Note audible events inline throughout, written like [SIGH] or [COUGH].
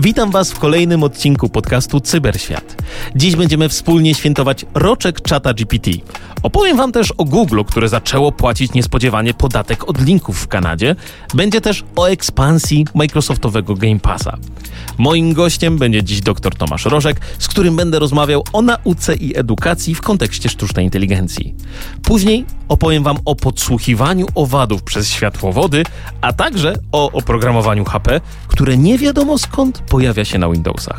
Witam Was w kolejnym odcinku podcastu Cyberświat. Dziś będziemy wspólnie świętować roczek czata GPT. Opowiem Wam też o Google, które zaczęło płacić niespodziewanie podatek od linków w Kanadzie. Będzie też o ekspansji Microsoftowego Game Passa. Moim gościem będzie dziś dr Tomasz Rożek, z którym będę rozmawiał o nauce i edukacji w kontekście sztucznej inteligencji. Później opowiem Wam o podsłuchiwaniu owadów przez światłowody, a także o oprogramowaniu HP, które nie wiadomo skąd pojawia się na Windowsach.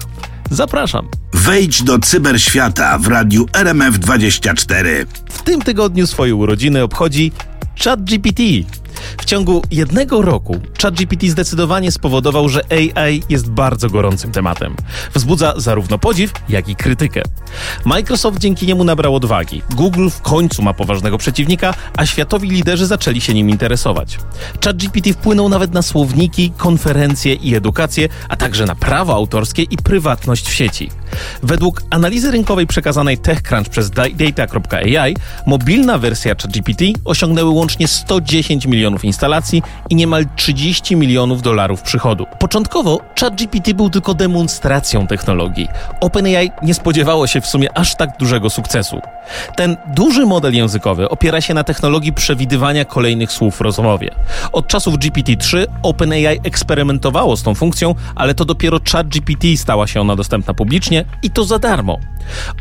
Zapraszam. Wejdź do cyberświata w radiu RMF24. W tym tygodniu swoje urodziny obchodzi ChatGPT. W ciągu jednego roku ChatGPT zdecydowanie spowodował, że AI jest bardzo gorącym tematem. Wzbudza zarówno podziw, jak i krytykę. Microsoft dzięki niemu nabrał odwagi. Google w końcu ma poważnego przeciwnika, a światowi liderzy zaczęli się nim interesować. ChatGPT wpłynął nawet na słowniki, konferencje i edukację, a także na prawo autorskie i prywatność w sieci. Według analizy rynkowej przekazanej TechCrunch przez data.ai, mobilna wersja ChatGPT osiągnęły łącznie 110 milionów instalacji i niemal 30 milionów dolarów przychodu. Początkowo ChatGPT był tylko demonstracją technologii. OpenAI nie spodziewało się w sumie aż tak dużego sukcesu. Ten duży model językowy opiera się na technologii przewidywania kolejnych słów w rozmowie. Od czasów GPT-3 OpenAI eksperymentowało z tą funkcją, ale to dopiero ChatGPT stała się ona dostępna publicznie i to za darmo.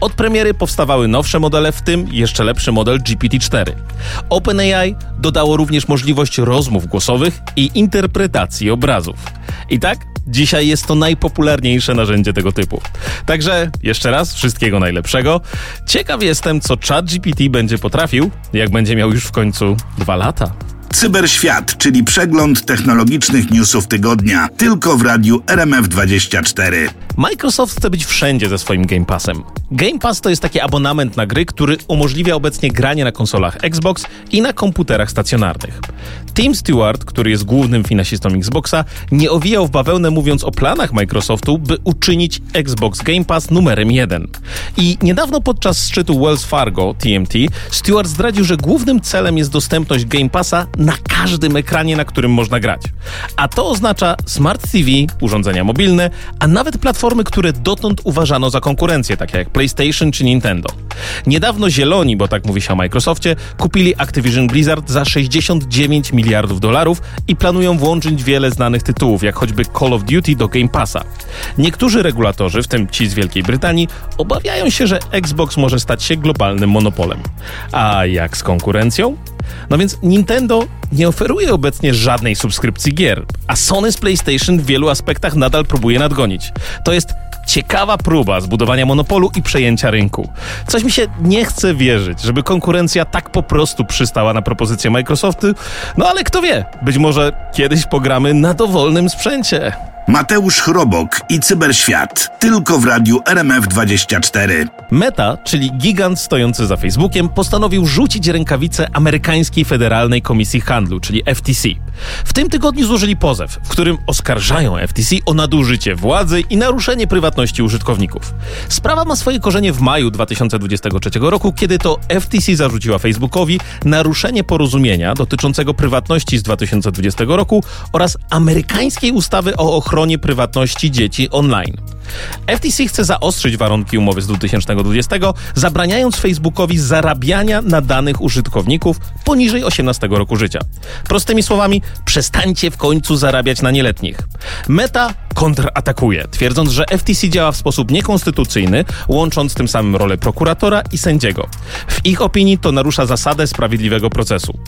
Od premiery powstawały nowsze modele, w tym jeszcze lepszy model GPT-4. OpenAI dodało również możliwość rozmów głosowych i interpretacji obrazów. I tak Dzisiaj jest to najpopularniejsze narzędzie tego typu. Także jeszcze raz wszystkiego najlepszego. Ciekaw jestem, co ChatGPT będzie potrafił, jak będzie miał już w końcu dwa lata. Cyberświat, czyli przegląd technologicznych newsów tygodnia, tylko w radiu RMF24. Microsoft chce być wszędzie ze swoim Game Passem. Game Pass to jest taki abonament na gry, który umożliwia obecnie granie na konsolach Xbox i na komputerach stacjonarnych. Tim Stewart, który jest głównym finansistą Xboxa, nie owijał w bawełnę mówiąc o planach Microsoftu, by uczynić Xbox Game Pass numerem jeden. I niedawno podczas szczytu Wells Fargo TMT Stewart zdradził, że głównym celem jest dostępność Game Passa na każdym ekranie, na którym można grać. A to oznacza Smart TV, urządzenia mobilne, a nawet platformy, które dotąd uważano za konkurencję, takie jak PlayStation czy Nintendo. Niedawno Zieloni, bo tak mówi się o Microsoftie, kupili Activision Blizzard za 69 miliardów dolarów i planują włączyć wiele znanych tytułów, jak choćby Call of Duty do Game Passa. Niektórzy regulatorzy, w tym ci z Wielkiej Brytanii, obawiają się, że Xbox może stać się globalnym monopolem. A jak z konkurencją? No więc Nintendo nie oferuje obecnie żadnej subskrypcji gier, a Sony z PlayStation w wielu aspektach nadal próbuje nadgonić. To jest ciekawa próba zbudowania monopolu i przejęcia rynku. Coś mi się nie chce wierzyć, żeby konkurencja tak po prostu przystała na propozycję Microsoftu, no ale kto wie, być może kiedyś pogramy na dowolnym sprzęcie. Mateusz Chrobok i Cyberświat. Tylko w radiu RMF24. Meta, czyli gigant stojący za Facebookiem, postanowił rzucić rękawice amerykańskiej Federalnej Komisji Handlu, czyli FTC. W tym tygodniu złożyli pozew, w którym oskarżają FTC o nadużycie władzy i naruszenie prywatności użytkowników. Sprawa ma swoje korzenie w maju 2023 roku, kiedy to FTC zarzuciła Facebookowi naruszenie porozumienia dotyczącego prywatności z 2020 roku oraz amerykańskiej ustawy o ochronie prywatności dzieci online. FTC chce zaostrzyć warunki umowy z 2020, zabraniając Facebookowi zarabiania na danych użytkowników poniżej 18 roku życia. Prostymi słowami, przestańcie w końcu zarabiać na nieletnich. Meta kontratakuje, twierdząc, że FTC działa w sposób niekonstytucyjny, łącząc tym samym rolę prokuratora i sędziego. W ich opinii to narusza zasadę sprawiedliwego procesu.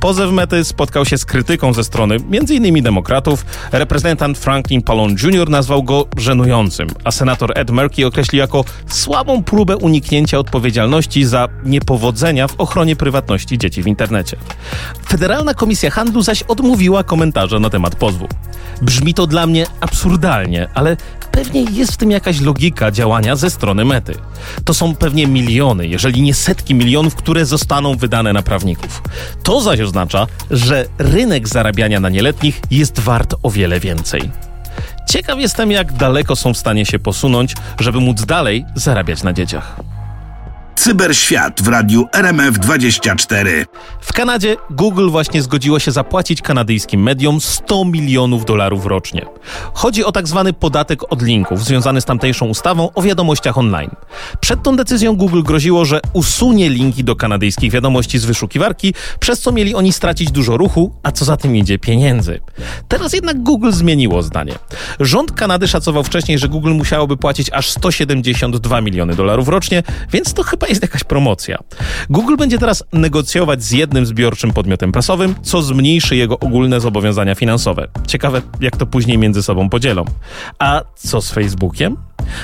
Pozew Mety spotkał się z krytyką ze strony m.in. demokratów. Reprezentant Franklin Pallone Jr. nazwał go żenującym, a senator Ed Murkey określił jako słabą próbę uniknięcia odpowiedzialności za niepowodzenia w ochronie prywatności dzieci w internecie. Federalna Komisja Handlu zaś odmówiła komentarza na temat pozwu. Brzmi to dla mnie absurdalnie, ale pewnie jest w tym jakaś logika działania ze strony mety. To są pewnie miliony, jeżeli nie setki milionów, które zostaną wydane na prawników. To zaś oznacza, że rynek zarabiania na nieletnich jest wart o wiele więcej. Ciekaw jestem, jak daleko są w stanie się posunąć, żeby móc dalej zarabiać na dzieciach. Cyberświat w radiu RMF24. W Kanadzie Google właśnie zgodziło się zapłacić kanadyjskim mediom 100 milionów dolarów rocznie. Chodzi o tak zwany podatek od linków związany z tamtejszą ustawą o wiadomościach online. Przed tą decyzją Google groziło, że usunie linki do kanadyjskich wiadomości z wyszukiwarki, przez co mieli oni stracić dużo ruchu, a co za tym idzie pieniędzy. Teraz jednak Google zmieniło zdanie. Rząd Kanady szacował wcześniej, że Google musiałoby płacić aż 172 miliony dolarów rocznie, więc to chyba jest jakaś promocja. Google będzie teraz negocjować z jednym zbiorczym podmiotem prasowym, co zmniejszy jego ogólne zobowiązania finansowe. Ciekawe, jak to później między sobą podzielą. A co z Facebookiem?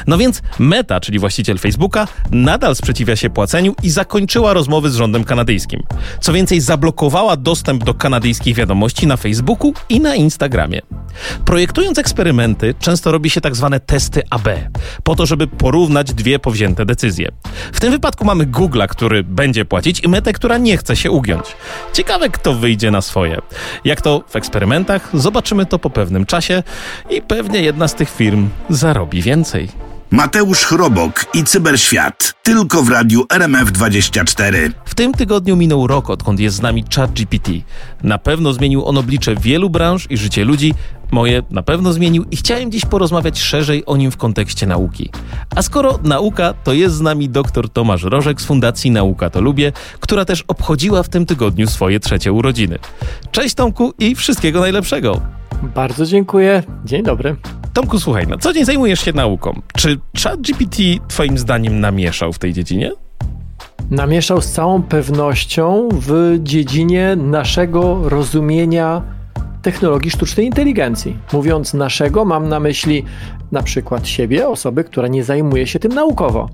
No więc Meta, czyli właściciel Facebooka, nadal sprzeciwia się płaceniu i zakończyła rozmowy z rządem kanadyjskim. Co więcej, zablokowała dostęp do kanadyjskich wiadomości na Facebooku i na Instagramie. Projektując eksperymenty, często robi się tak zwane testy AB, po to, żeby porównać dwie powzięte decyzje. W tym wypadku mamy Google'a, który będzie płacić i Metę, która nie chce się ugiąć. Ciekawe, kto wyjdzie na swoje. Jak to w eksperymentach, zobaczymy to po pewnym czasie i pewnie jedna z tych firm zarobi więcej. Mateusz Chrobok i Cyberświat. Tylko w radiu RMF24. W tym tygodniu minął rok, odkąd jest z nami ChatGPT. Na pewno zmienił on oblicze wielu branż i życie ludzi. Moje na pewno zmienił i chciałem dziś porozmawiać szerzej o nim w kontekście nauki. A skoro nauka, to jest z nami dr Tomasz Rożek z Fundacji Nauka to Lubię, która też obchodziła w tym tygodniu swoje trzecie urodziny. Cześć Tomku i wszystkiego najlepszego. Bardzo dziękuję. Dzień dobry. Tomku, słuchaj, na co dzień zajmujesz się nauką. Czy ChatGPT twoim zdaniem namieszał w tej dziedzinie? Namieszał z całą pewnością w dziedzinie naszego rozumienia technologii sztucznej inteligencji. Mówiąc naszego, mam na myśli na przykład siebie, osoby, która nie zajmuje się tym naukowo.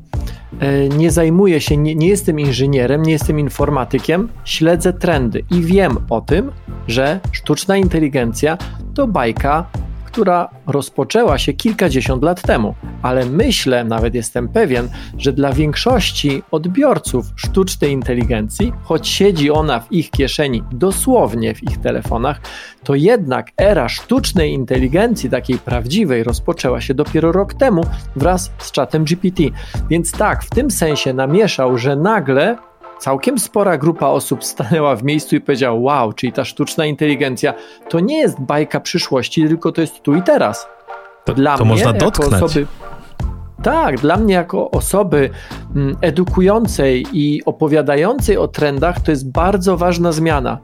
E, nie zajmuję się, nie, nie jestem inżynierem, nie jestem informatykiem, śledzę trendy i wiem o tym, że sztuczna inteligencja to bajka która rozpoczęła się kilkadziesiąt lat temu, ale myślę, nawet jestem pewien, że dla większości odbiorców sztucznej inteligencji, choć siedzi ona w ich kieszeni, dosłownie w ich telefonach, to jednak era sztucznej inteligencji, takiej prawdziwej, rozpoczęła się dopiero rok temu wraz z czatem GPT. Więc tak, w tym sensie namieszał, że nagle całkiem spora grupa osób stanęła w miejscu i powiedziała: Wow, czyli ta sztuczna inteligencja to nie jest bajka przyszłości, tylko to jest tu i teraz. To, dla to mnie, można dotknąć. Osoby, tak, dla mnie jako osoby mm, edukującej i opowiadającej o trendach to jest bardzo ważna zmiana,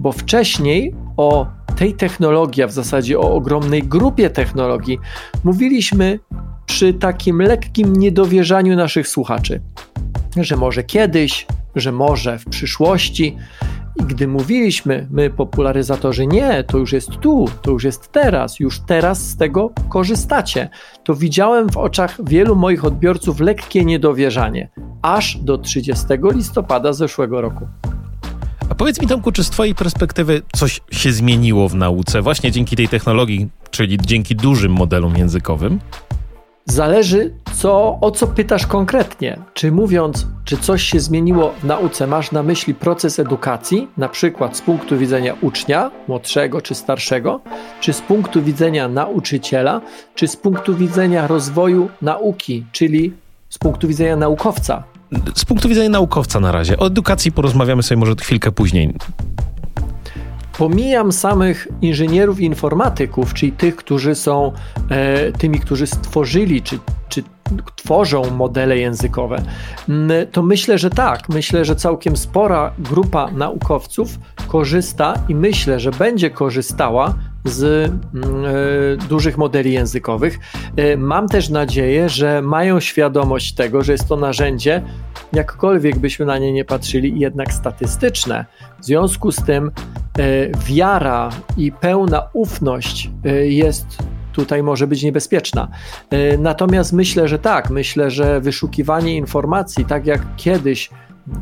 bo wcześniej o tej technologii, a w zasadzie o ogromnej grupie technologii, mówiliśmy przy takim lekkim niedowierzaniu naszych słuchaczy, że może kiedyś, że może w przyszłości. I gdy mówiliśmy, my popularyzatorzy, nie, to już jest tu, to już jest teraz, już teraz z tego korzystacie, to widziałem w oczach wielu moich odbiorców lekkie niedowierzanie, aż do 30 listopada zeszłego roku. A powiedz mi, Tomku, czy z Twojej perspektywy coś się zmieniło w nauce właśnie dzięki tej technologii, czyli dzięki dużym modelom językowym? Zależy, co, o co pytasz konkretnie. Czy mówiąc, czy coś się zmieniło w nauce, masz na myśli proces edukacji, na przykład z punktu widzenia ucznia, młodszego czy starszego, czy z punktu widzenia nauczyciela, czy z punktu widzenia rozwoju nauki, czyli z punktu widzenia naukowca? Z punktu widzenia naukowca na razie. O edukacji porozmawiamy sobie może chwilkę później. Pomijam samych inżynierów informatyków, czyli tych, którzy są e, tymi, którzy stworzyli czy, czy tworzą modele językowe, mm, to myślę, że tak. Myślę, że całkiem spora grupa naukowców korzysta i myślę, że będzie korzystała z e, dużych modeli językowych. E, mam też nadzieję, że mają świadomość tego, że jest to narzędzie, jakkolwiek byśmy na nie nie patrzyli, jednak statystyczne. W związku z tym e, wiara i pełna ufność jest tutaj może być niebezpieczna. Natomiast myślę, że tak, myślę, że wyszukiwanie informacji, tak jak kiedyś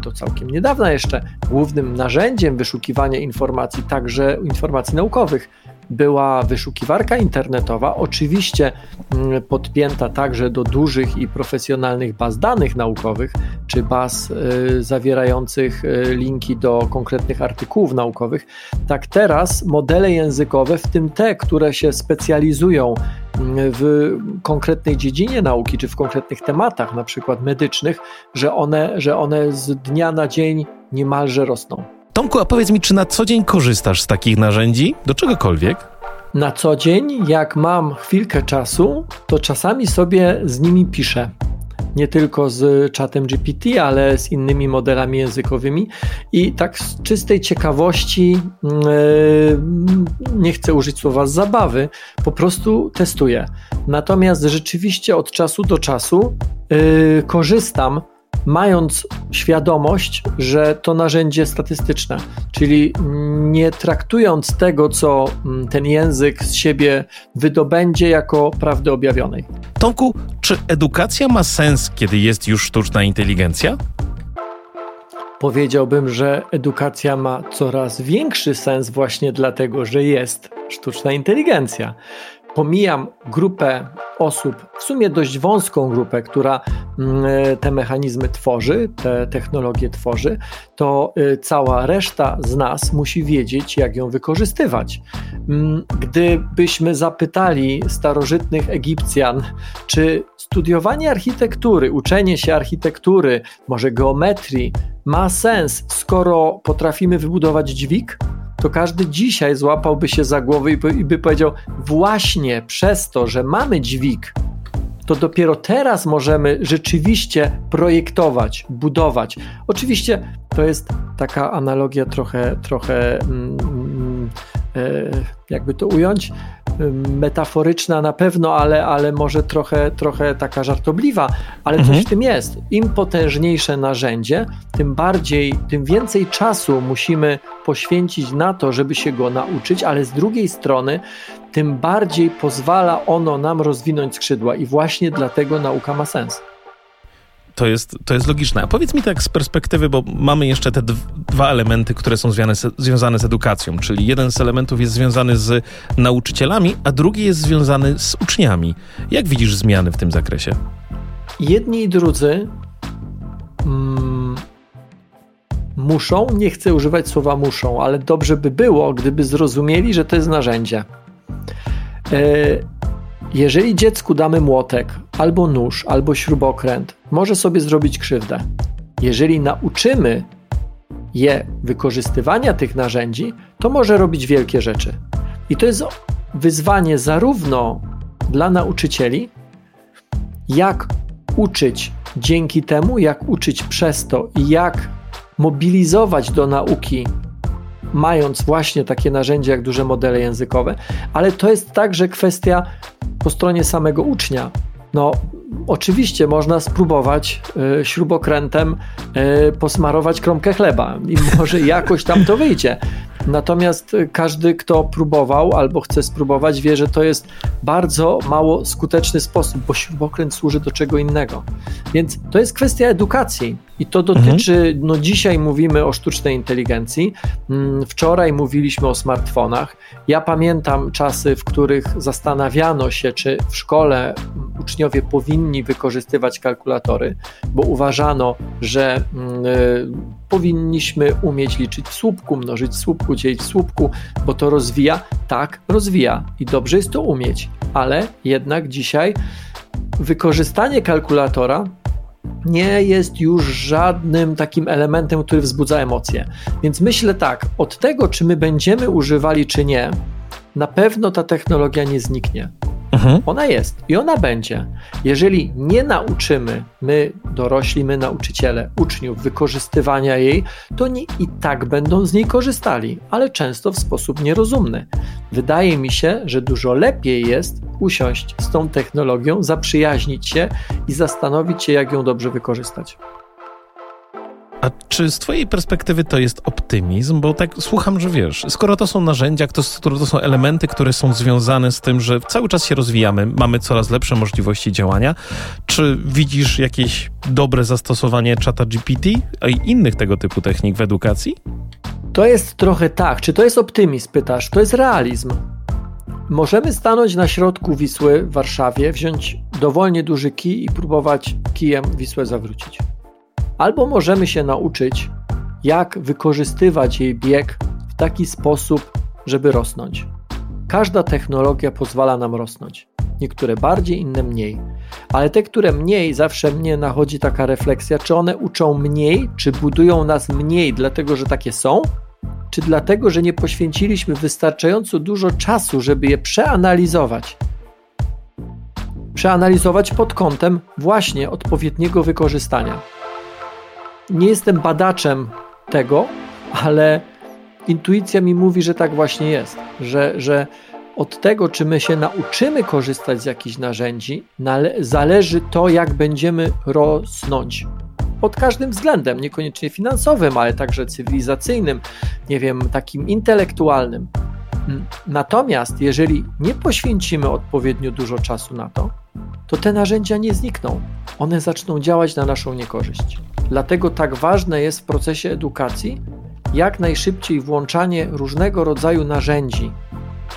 to całkiem niedawna jeszcze, głównym narzędziem wyszukiwania informacji, także informacji naukowych, była wyszukiwarka internetowa, oczywiście mm, podpięta także do dużych i profesjonalnych baz danych naukowych, czy baz y, zawierających y, linki do konkretnych artykułów naukowych. Tak teraz modele językowe, w tym te, które się specjalizują mm, w konkretnej dziedzinie nauki, czy w konkretnych tematach, na przykład medycznych, że one, że one z dnia na dzień niemalże rosną. Tomku, a powiedz mi, czy na co dzień korzystasz z takich narzędzi? Do czegokolwiek? Na co dzień, jak mam chwilkę czasu, to czasami sobie z nimi piszę. Nie tylko z czatem GPT, ale z innymi modelami językowymi. I tak z czystej ciekawości, yy, nie chcę użyć słowa zabawy, po prostu testuję. Natomiast rzeczywiście od czasu do czasu yy, korzystam mając świadomość, że to narzędzie statystyczne, czyli nie traktując tego, co mm, ten język z siebie wydobędzie, jako prawdy objawionej. Tomku, czy edukacja ma sens, kiedy jest już sztuczna inteligencja? Powiedziałbym, że edukacja ma coraz większy sens właśnie dlatego, że jest sztuczna inteligencja pomijam grupę osób, w sumie dość wąską grupę, która mm, te mechanizmy tworzy, te technologie tworzy, to y, cała reszta z nas musi wiedzieć, jak ją wykorzystywać. Mm, gdybyśmy zapytali starożytnych Egipcjan, czy studiowanie architektury, uczenie się architektury, może geometrii ma sens, skoro potrafimy wybudować dźwig? To każdy dzisiaj złapałby się za głowę i by powiedział: Właśnie przez to, że mamy dźwig, to dopiero teraz możemy rzeczywiście projektować, budować. Oczywiście to jest taka analogia trochę, trochę mm, jakby to ująć, metaforyczna na pewno, ale, ale może trochę, trochę taka żartobliwa, ale mhm. coś w tym jest. Im potężniejsze narzędzie, tym bardziej, tym więcej czasu musimy poświęcić na to, żeby się go nauczyć, ale z drugiej strony, tym bardziej pozwala ono nam rozwinąć skrzydła i właśnie dlatego nauka ma sens to jest, to jest logiczne. A powiedz mi tak z perspektywy, bo mamy jeszcze te dwa elementy, które są związane z, związane z edukacją, czyli jeden z elementów jest związany z nauczycielami, a drugi jest związany z uczniami. Jak widzisz zmiany w tym zakresie? Jedni i drudzy mm, muszą, nie chcę używać słowa muszą, ale dobrze by było, gdyby zrozumieli, że to jest narzędzie. Yy, jeżeli dziecku damy młotek, albo nóż, albo śrubokręt, może sobie zrobić krzywdę. Jeżeli nauczymy je wykorzystywania tych narzędzi, to może robić wielkie rzeczy. I to jest wyzwanie zarówno dla nauczycieli, jak uczyć dzięki temu, jak uczyć przez to i jak mobilizować do nauki, mając właśnie takie narzędzia jak duże modele językowe, ale to jest także kwestia po stronie samego ucznia. No, oczywiście można spróbować y, śrubokrętem y, posmarować kromkę chleba i [LAUGHS] może jakoś tam to wyjdzie. Natomiast każdy, kto próbował albo chce spróbować, wie, że to jest bardzo mało skuteczny sposób, bo śrubokręt służy do czego innego. Więc to jest kwestia edukacji. I to dotyczy, mhm. no dzisiaj mówimy o sztucznej inteligencji, mm, wczoraj mówiliśmy o smartfonach. Ja pamiętam czasy, w których zastanawiano się, czy w szkole uczniowie powinni wykorzystywać kalkulatory, bo uważano, że y, powinniśmy umieć liczyć w słupku, mnożyć w słupku, dzielić w słupku, bo to rozwija. Tak, rozwija i dobrze jest to umieć, ale jednak dzisiaj wykorzystanie kalkulatora nie jest już żadnym takim elementem, który wzbudza emocje. Więc myślę tak, od tego, czy my będziemy używali, czy nie, na pewno ta technologia nie zniknie. Mhm. Ona jest i ona będzie. Jeżeli nie nauczymy, my dorośli, my nauczyciele, uczniów wykorzystywania jej, to oni i tak będą z niej korzystali, ale często w sposób nierozumny. Wydaje mi się, że dużo lepiej jest usiąść z tą technologią, zaprzyjaźnić się i zastanowić się, jak ją dobrze wykorzystać. A czy z Twojej perspektywy to jest optymizm? Bo tak słucham, że wiesz, skoro to są narzędzia, to, to są elementy, które są związane z tym, że cały czas się rozwijamy, mamy coraz lepsze możliwości działania, czy widzisz jakieś dobre zastosowanie czata GPT i innych tego typu technik w edukacji? To jest trochę tak. Czy to jest optymizm, pytasz? To jest realizm. Możemy stanąć na środku Wisły w Warszawie, wziąć dowolnie duży kij i próbować kijem Wisłę zawrócić. Albo możemy się nauczyć, jak wykorzystywać jej bieg w taki sposób, żeby rosnąć. Każda technologia pozwala nam rosnąć. Niektóre bardziej, inne mniej. Ale te, które mniej, zawsze mnie nachodzi taka refleksja, czy one uczą mniej, czy budują nas mniej, dlatego że takie są, czy dlatego, że nie poświęciliśmy wystarczająco dużo czasu, żeby je przeanalizować. Przeanalizować pod kątem właśnie odpowiedniego wykorzystania. Nie jestem badaczem tego, ale intuicja mi mówi, że tak właśnie jest, że, że od tego, czy my się nauczymy korzystać z jakichś narzędzi, zależy to, jak będziemy rosnąć. Pod każdym względem, niekoniecznie finansowym, ale także cywilizacyjnym, nie wiem, takim intelektualnym. Natomiast jeżeli nie poświęcimy odpowiednio dużo czasu na to, to te narzędzia nie znikną. One zaczną działać na naszą niekorzyść. Dlatego tak ważne jest w procesie edukacji jak najszybciej włączanie różnego rodzaju narzędzi,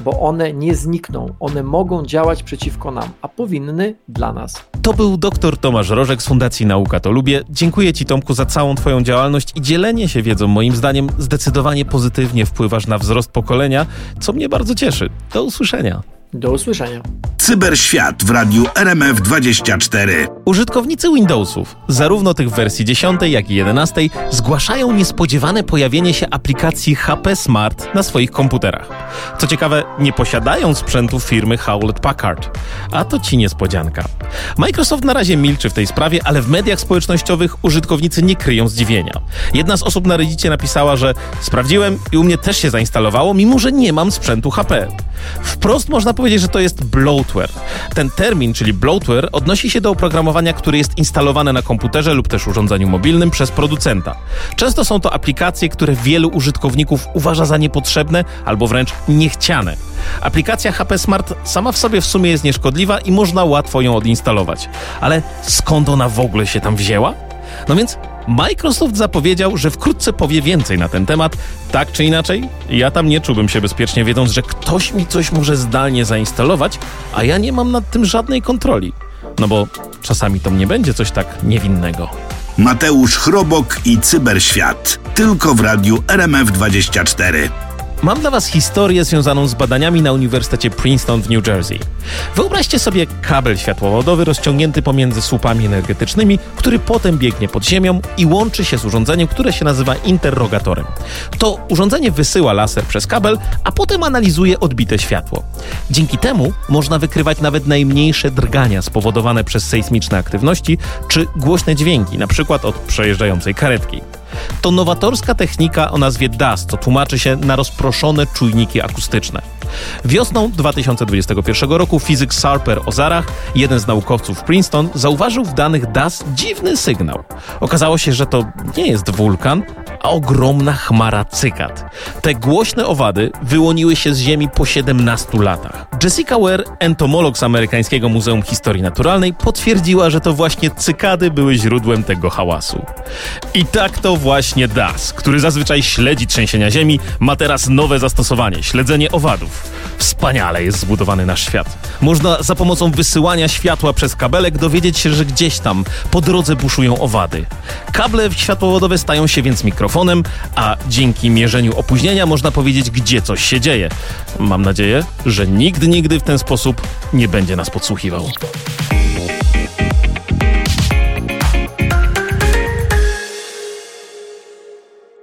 bo one nie znikną, one mogą działać przeciwko nam, a powinny dla nas. To był dr Tomasz Rożek z Fundacji Nauka to Lubię. Dziękuję Ci Tomku za całą Twoją działalność i dzielenie się wiedzą. Moim zdaniem zdecydowanie pozytywnie wpływasz na wzrost pokolenia, co mnie bardzo cieszy. Do usłyszenia. Do usłyszenia. Cyberświat w radiu RMF24. Użytkownicy Windowsów, zarówno tych w wersji 10, jak i 11, zgłaszają niespodziewane pojawienie się aplikacji HP Smart na swoich komputerach. Co ciekawe, nie posiadają sprzętu firmy Hewlett Packard. A to ci niespodzianka. Microsoft na razie milczy w tej sprawie, ale w mediach społecznościowych użytkownicy nie kryją zdziwienia. Jedna z osób na Reddicie napisała, że sprawdziłem i u mnie też się zainstalowało, mimo że nie mam sprzętu HP. Wprost można powiedzieć, że to jest bloatware. Ten termin, czyli bloatware, odnosi się do oprogramowania, które jest instalowane na komputerze lub też urządzeniu mobilnym przez producenta. Często są to aplikacje, które wielu użytkowników uważa za niepotrzebne albo wręcz niechciane. Aplikacja HP Smart sama w sobie w sumie jest nieszkodliwa i można łatwo ją odinstalować. Ale skąd ona w ogóle się tam wzięła? No więc Microsoft zapowiedział, że wkrótce powie więcej na ten temat. Tak czy inaczej, ja tam nie czułbym się bezpiecznie, wiedząc, że ktoś mi coś może zdalnie zainstalować, a ja nie mam nad tym żadnej kontroli. No bo czasami to nie będzie coś tak niewinnego. Mateusz Chrobok i Cyberświat. Tylko w radiu RMF24. Mam dla Was historię związaną z badaniami na Uniwersytecie Princeton w New Jersey. Wyobraźcie sobie kabel światłowodowy rozciągnięty pomiędzy słupami energetycznymi, który potem biegnie pod ziemią i łączy się z urządzeniem, które się nazywa interrogatorem. To urządzenie wysyła laser przez kabel, a potem analizuje odbite światło. Dzięki temu można wykrywać nawet najmniejsze drgania spowodowane przez sejsmiczne aktywności czy głośne dźwięki, np. od przejeżdżającej karetki. To nowatorska technika o nazwie DAS, co tłumaczy się na rozproszone czujniki akustyczne. Wiosną 2021 roku fizyk Sarper Ozarach, jeden z naukowców Princeton, zauważył w danych DAS dziwny sygnał. Okazało się, że to nie jest wulkan, ogromna chmara cykad. Te głośne owady wyłoniły się z ziemi po 17 latach. Jessica Ware, entomolog z amerykańskiego Muzeum Historii Naturalnej, potwierdziła, że to właśnie cykady były źródłem tego hałasu. I tak to właśnie DAS, który zazwyczaj śledzi trzęsienia ziemi, ma teraz nowe zastosowanie śledzenie owadów. Wspaniale jest zbudowany nasz świat. Można za pomocą wysyłania światła przez kabelek dowiedzieć się, że gdzieś tam po drodze buszują owady. Kable światłowodowe stają się więc mikrofonem, a dzięki mierzeniu opóźnienia można powiedzieć, gdzie coś się dzieje. Mam nadzieję, że nikt nigdy w ten sposób nie będzie nas podsłuchiwał.